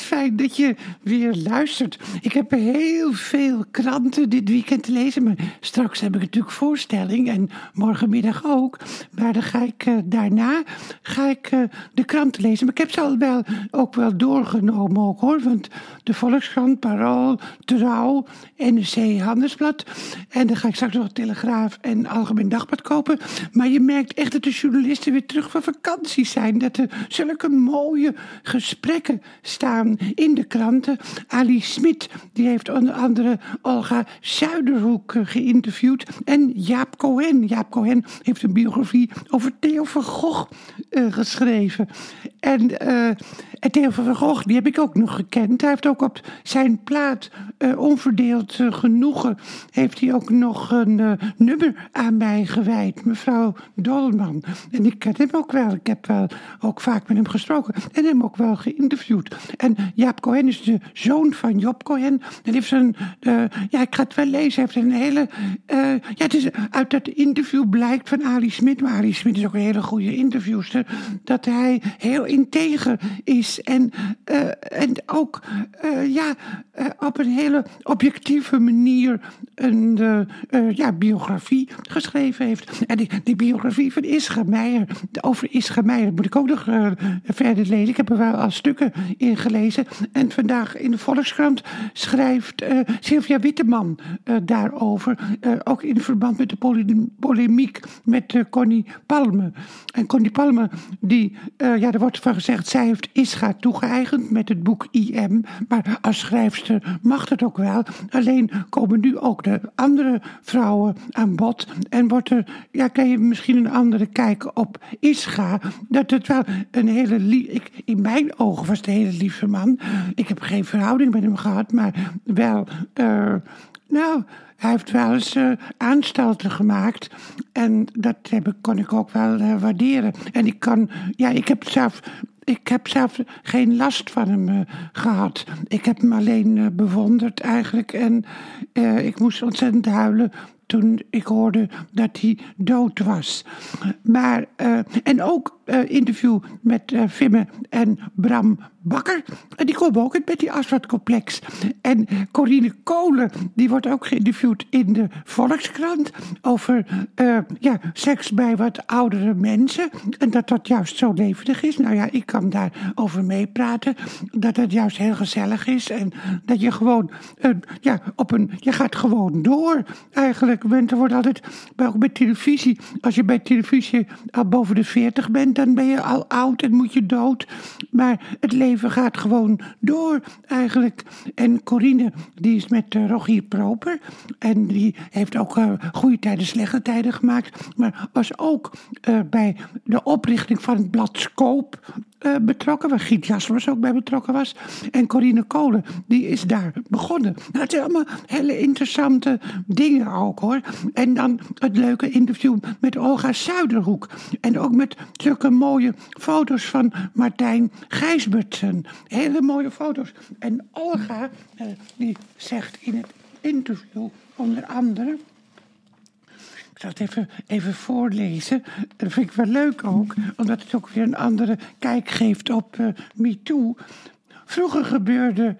fijn dat je weer luistert. Ik heb heel veel kranten dit weekend te lezen. Maar straks heb ik natuurlijk voorstelling en morgenmiddag ook. Maar dan ga ik uh, daarna ga ik, uh, de kranten lezen. Maar ik heb ze al wel, ook wel doorgenomen ook, hoor. Want de Volkskrant, Parool, Trouw, NRC, Handelsblad. En dan ga ik straks nog Telegraaf en Algemeen Dagblad kopen. Maar je merkt echt dat de journalisten weer terug van vakantie zijn. Dat er zulke mooie gesprekken staan in de kranten. Ali Smit, die heeft onder andere Olga Zuiderhoek eh, geïnterviewd. En Jaap Cohen. Jaap Cohen heeft een biografie over Theo van Gogh uh, geschreven. En, uh, en Theo van Gogh, die heb ik ook nog gekend. Hij heeft ook op zijn plaat Onverdeeld Genoegen... heeft hij ook nog een nummer aan mij gewijd. Mevrouw Dolman. En ik ken hem ook wel. Ik heb wel ook vaak met hem gesproken. En hem ook wel geïnterviewd. En Jaap Cohen is de zoon van Job Cohen. En heeft een, uh, ja, ik ga het wel lezen. Hij heeft een hele, uh, ja, het uit dat interview blijkt van Ali Smit. Maar Ali Smit is ook een hele goede interviewster. Dat hij heel integer is. En, uh, en ook, ja, op een hele objectieve manier een ja, biografie geschreven heeft. En die, die biografie van Ischa Meijer, over Ischa Meijer, moet ik ook nog verder lezen. Ik heb er wel al stukken in gelezen. En vandaag in de Volkskrant schrijft uh, Sylvia Witteman uh, daarover. Uh, ook in verband met de pole polemiek met Connie Palme. En Connie Palme, die, ja, er wordt van gezegd, zij heeft Ischa toegeëigend met het boek IM. Maar als schrijfster mag het ook wel. Alleen komen nu ook de andere vrouwen aan bod. En wordt er, ja, kan je misschien een andere kijk op Ischa. Dat het wel een hele, ik, in mijn ogen was het hele lieve man. Ik heb geen verhouding met hem gehad, maar wel, uh, nou, hij heeft wel eens uh, aanstalten gemaakt. En dat heb ik, kon ik ook wel uh, waarderen. En ik kan, ja, ik heb zelf ik heb zelf geen last van hem gehad. Ik heb hem alleen bewonderd eigenlijk. En ik moest ontzettend huilen toen ik hoorde dat hij dood was. Maar, en ook interview met Vimme en Bram Bakker. En die komen ook met die asfaltcomplex. En Corine Kolen, die wordt ook geïnterviewd in de Volkskrant. Over uh, ja, seks bij wat oudere mensen. En dat dat juist zo levendig is. Nou ja, ik kan daarover meepraten. Dat het juist heel gezellig is. En dat je gewoon, ja, op een, je gaat gewoon door. Eigenlijk, bent, er wordt altijd, maar ook bij televisie. Als je bij televisie al boven de 40 bent, dan ben je al oud en moet je dood. Maar het leven gaat gewoon door eigenlijk. En Corine, die is met uh, Rogier Proper. En die heeft ook uh, goede tijden, slechte tijden gemaakt. Maar was ook uh, bij de oprichting van het blad Scoop uh, betrokken, waar Giet Jaspers ook bij betrokken was. En Corine Kolen, die is daar begonnen. Nou, het zijn allemaal hele interessante dingen ook hoor. En dan het leuke interview met Olga Zuiderhoek. En ook met zulke mooie foto's van Martijn Gijsbertsen. Hele mooie foto's. En Olga, uh, die zegt in het interview onder andere. Ik zal het even, voorlezen. Dat vind ik wel leuk ook, omdat het ook weer een andere kijk geeft op uh, MeToo. Vroeger gebeurde,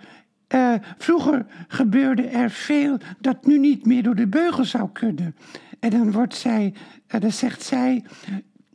uh, vroeger gebeurde er veel dat nu niet meer door de beugel zou kunnen. En dan wordt zij, uh, dan zegt zij.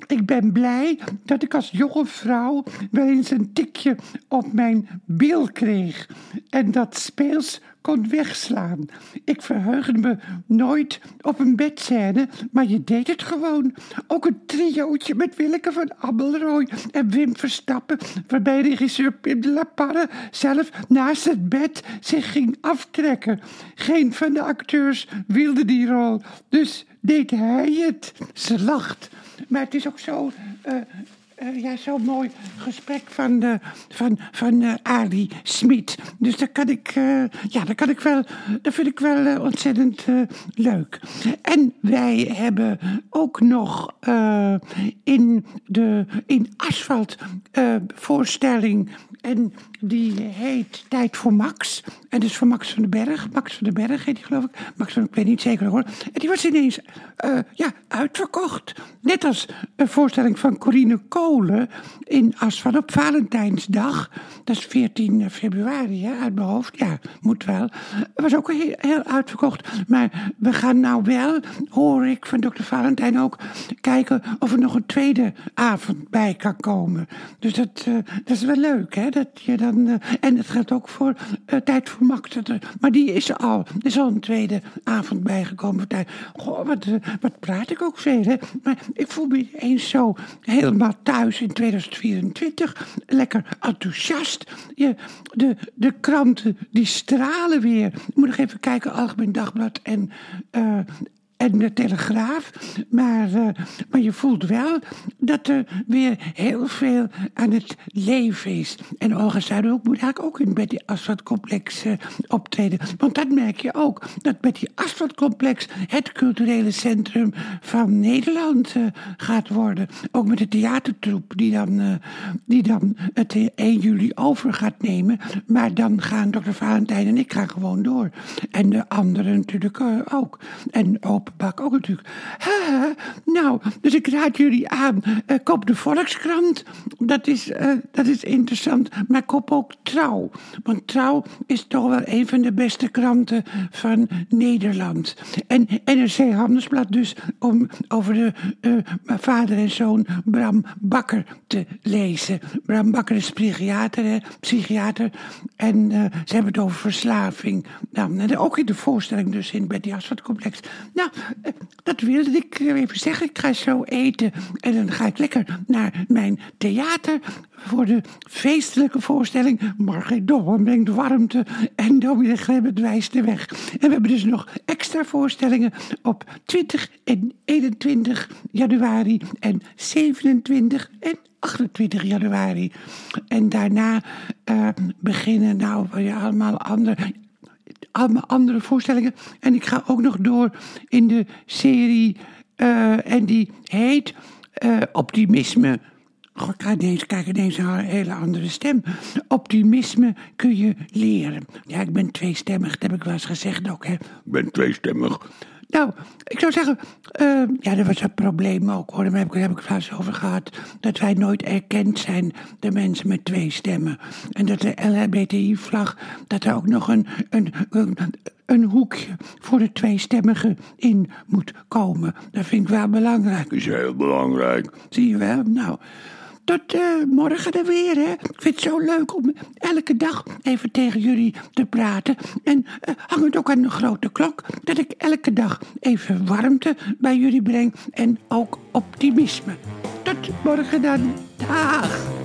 Ik ben blij dat ik als jonge vrouw wel eens een tikje op mijn bil kreeg. En dat speels kon wegslaan. Ik verheugde me nooit op een bedscène, maar je deed het gewoon. Ook een triootje met Willeke van Abelrooy en Wim Verstappen, waarbij regisseur Pim de La Parre zelf naast het bed zich ging aftrekken. Geen van de acteurs wilde die rol, dus deed hij het. Ze lacht. Maar het is ook zo uh, uh, ja, zo'n mooi gesprek van, uh, van, van uh, Ali Smit. Dus dat kan ik, ja, dat kan ik wel, dat vind ik wel ontzettend leuk. En wij hebben ook nog in de in asfalt voorstelling en die heet Tijd voor Max. En is van Max van den Berg. Max van den Berg heet die, geloof ik. Max van, ik weet niet zeker hoor. En die was ineens uh, ja, uitverkocht. Net als een voorstelling van Corine Kolen in Asfalt op Valentijnsdag. Dat is 14 februari, hè, uit mijn hoofd. Ja, moet wel. Het was ook heel, heel uitverkocht. Maar we gaan nou wel, hoor ik van dokter Valentijn ook, kijken of er nog een tweede avond bij kan komen. Dus dat, dat is wel leuk, hè? Dat je dan, uh, en het geldt ook voor uh, Tijd voor. Maar die is al. Is al een tweede avond bijgekomen. Wat, wat praat ik ook veel, hè? Maar ik voel me eens zo helemaal thuis in 2024. Lekker enthousiast. Je, de, de kranten, die stralen weer. Ik moet nog even kijken, Algemeen Dagblad en en de Telegraaf. Maar, uh, maar je voelt wel dat er weer heel veel aan het leven is. En Olga Zuiderhoek moet eigenlijk ook in Betty Asfaltcomplex uh, optreden. Want dat merk je ook. Dat Betty Asfaltcomplex het culturele centrum van Nederland uh, gaat worden. Ook met de theatertroep die dan, die dan het 1 juli over gaat nemen. Maar dan gaan dokter Valentijn en ik gaan gewoon door. En de anderen natuurlijk ook. En open bak ook natuurlijk. nou, dus ik raad jullie aan. Uh, koop de Volkskrant. Dat is, uh, dat is interessant. Maar koop ook Trouw. Want Trouw is toch wel een van de beste kranten van Nederland. En NRC Handelsblad dus om over de uh, vader en zoon Bram Bakker te lezen. Bram Bakker is psychiater, hè, psychiater. En ze hebben het over verslaving. Nou, ook in de voorstelling dus in het Complex. Nou, dat wilde ik even zeggen. Ik ga zo eten en dan ga ik lekker naar mijn theater voor de feestelijke voorstelling Margit Doorn brengt warmte en Dominee Grebbet wijst de weg. En we hebben dus nog extra voorstellingen op 20 en 21 januari en 27 en 28 januari. En daarna uh, beginnen nou ja, allemaal andere andere voorstellingen. En ik ga ook nog door in de serie. Uh, en die heet uh, Optimisme. God, ik ga deze kijken, deze een hele andere stem. Optimisme kun je leren. Ja, ik ben tweestemmig, dat heb ik wel eens gezegd ook, hè. Ik ben tweestemmig. Nou, ik zou zeggen, uh, ja, dat was een probleem ook hoor. Daar heb ik, daar heb ik het over gehad. Dat wij nooit erkend zijn, de mensen met twee stemmen. En dat de LHBTI-vlag, dat er ook nog een, een, een, een hoekje voor de tweestemmigen in moet komen. Dat vind ik wel belangrijk. Dat is heel belangrijk. Zie je wel? Nou tot uh, morgen er weer, hè. Ik vind het zo leuk om elke dag even tegen jullie te praten. En uh, hang het ook aan de grote klok dat ik elke dag even warmte bij jullie breng en ook optimisme. Tot morgen dan. Dag.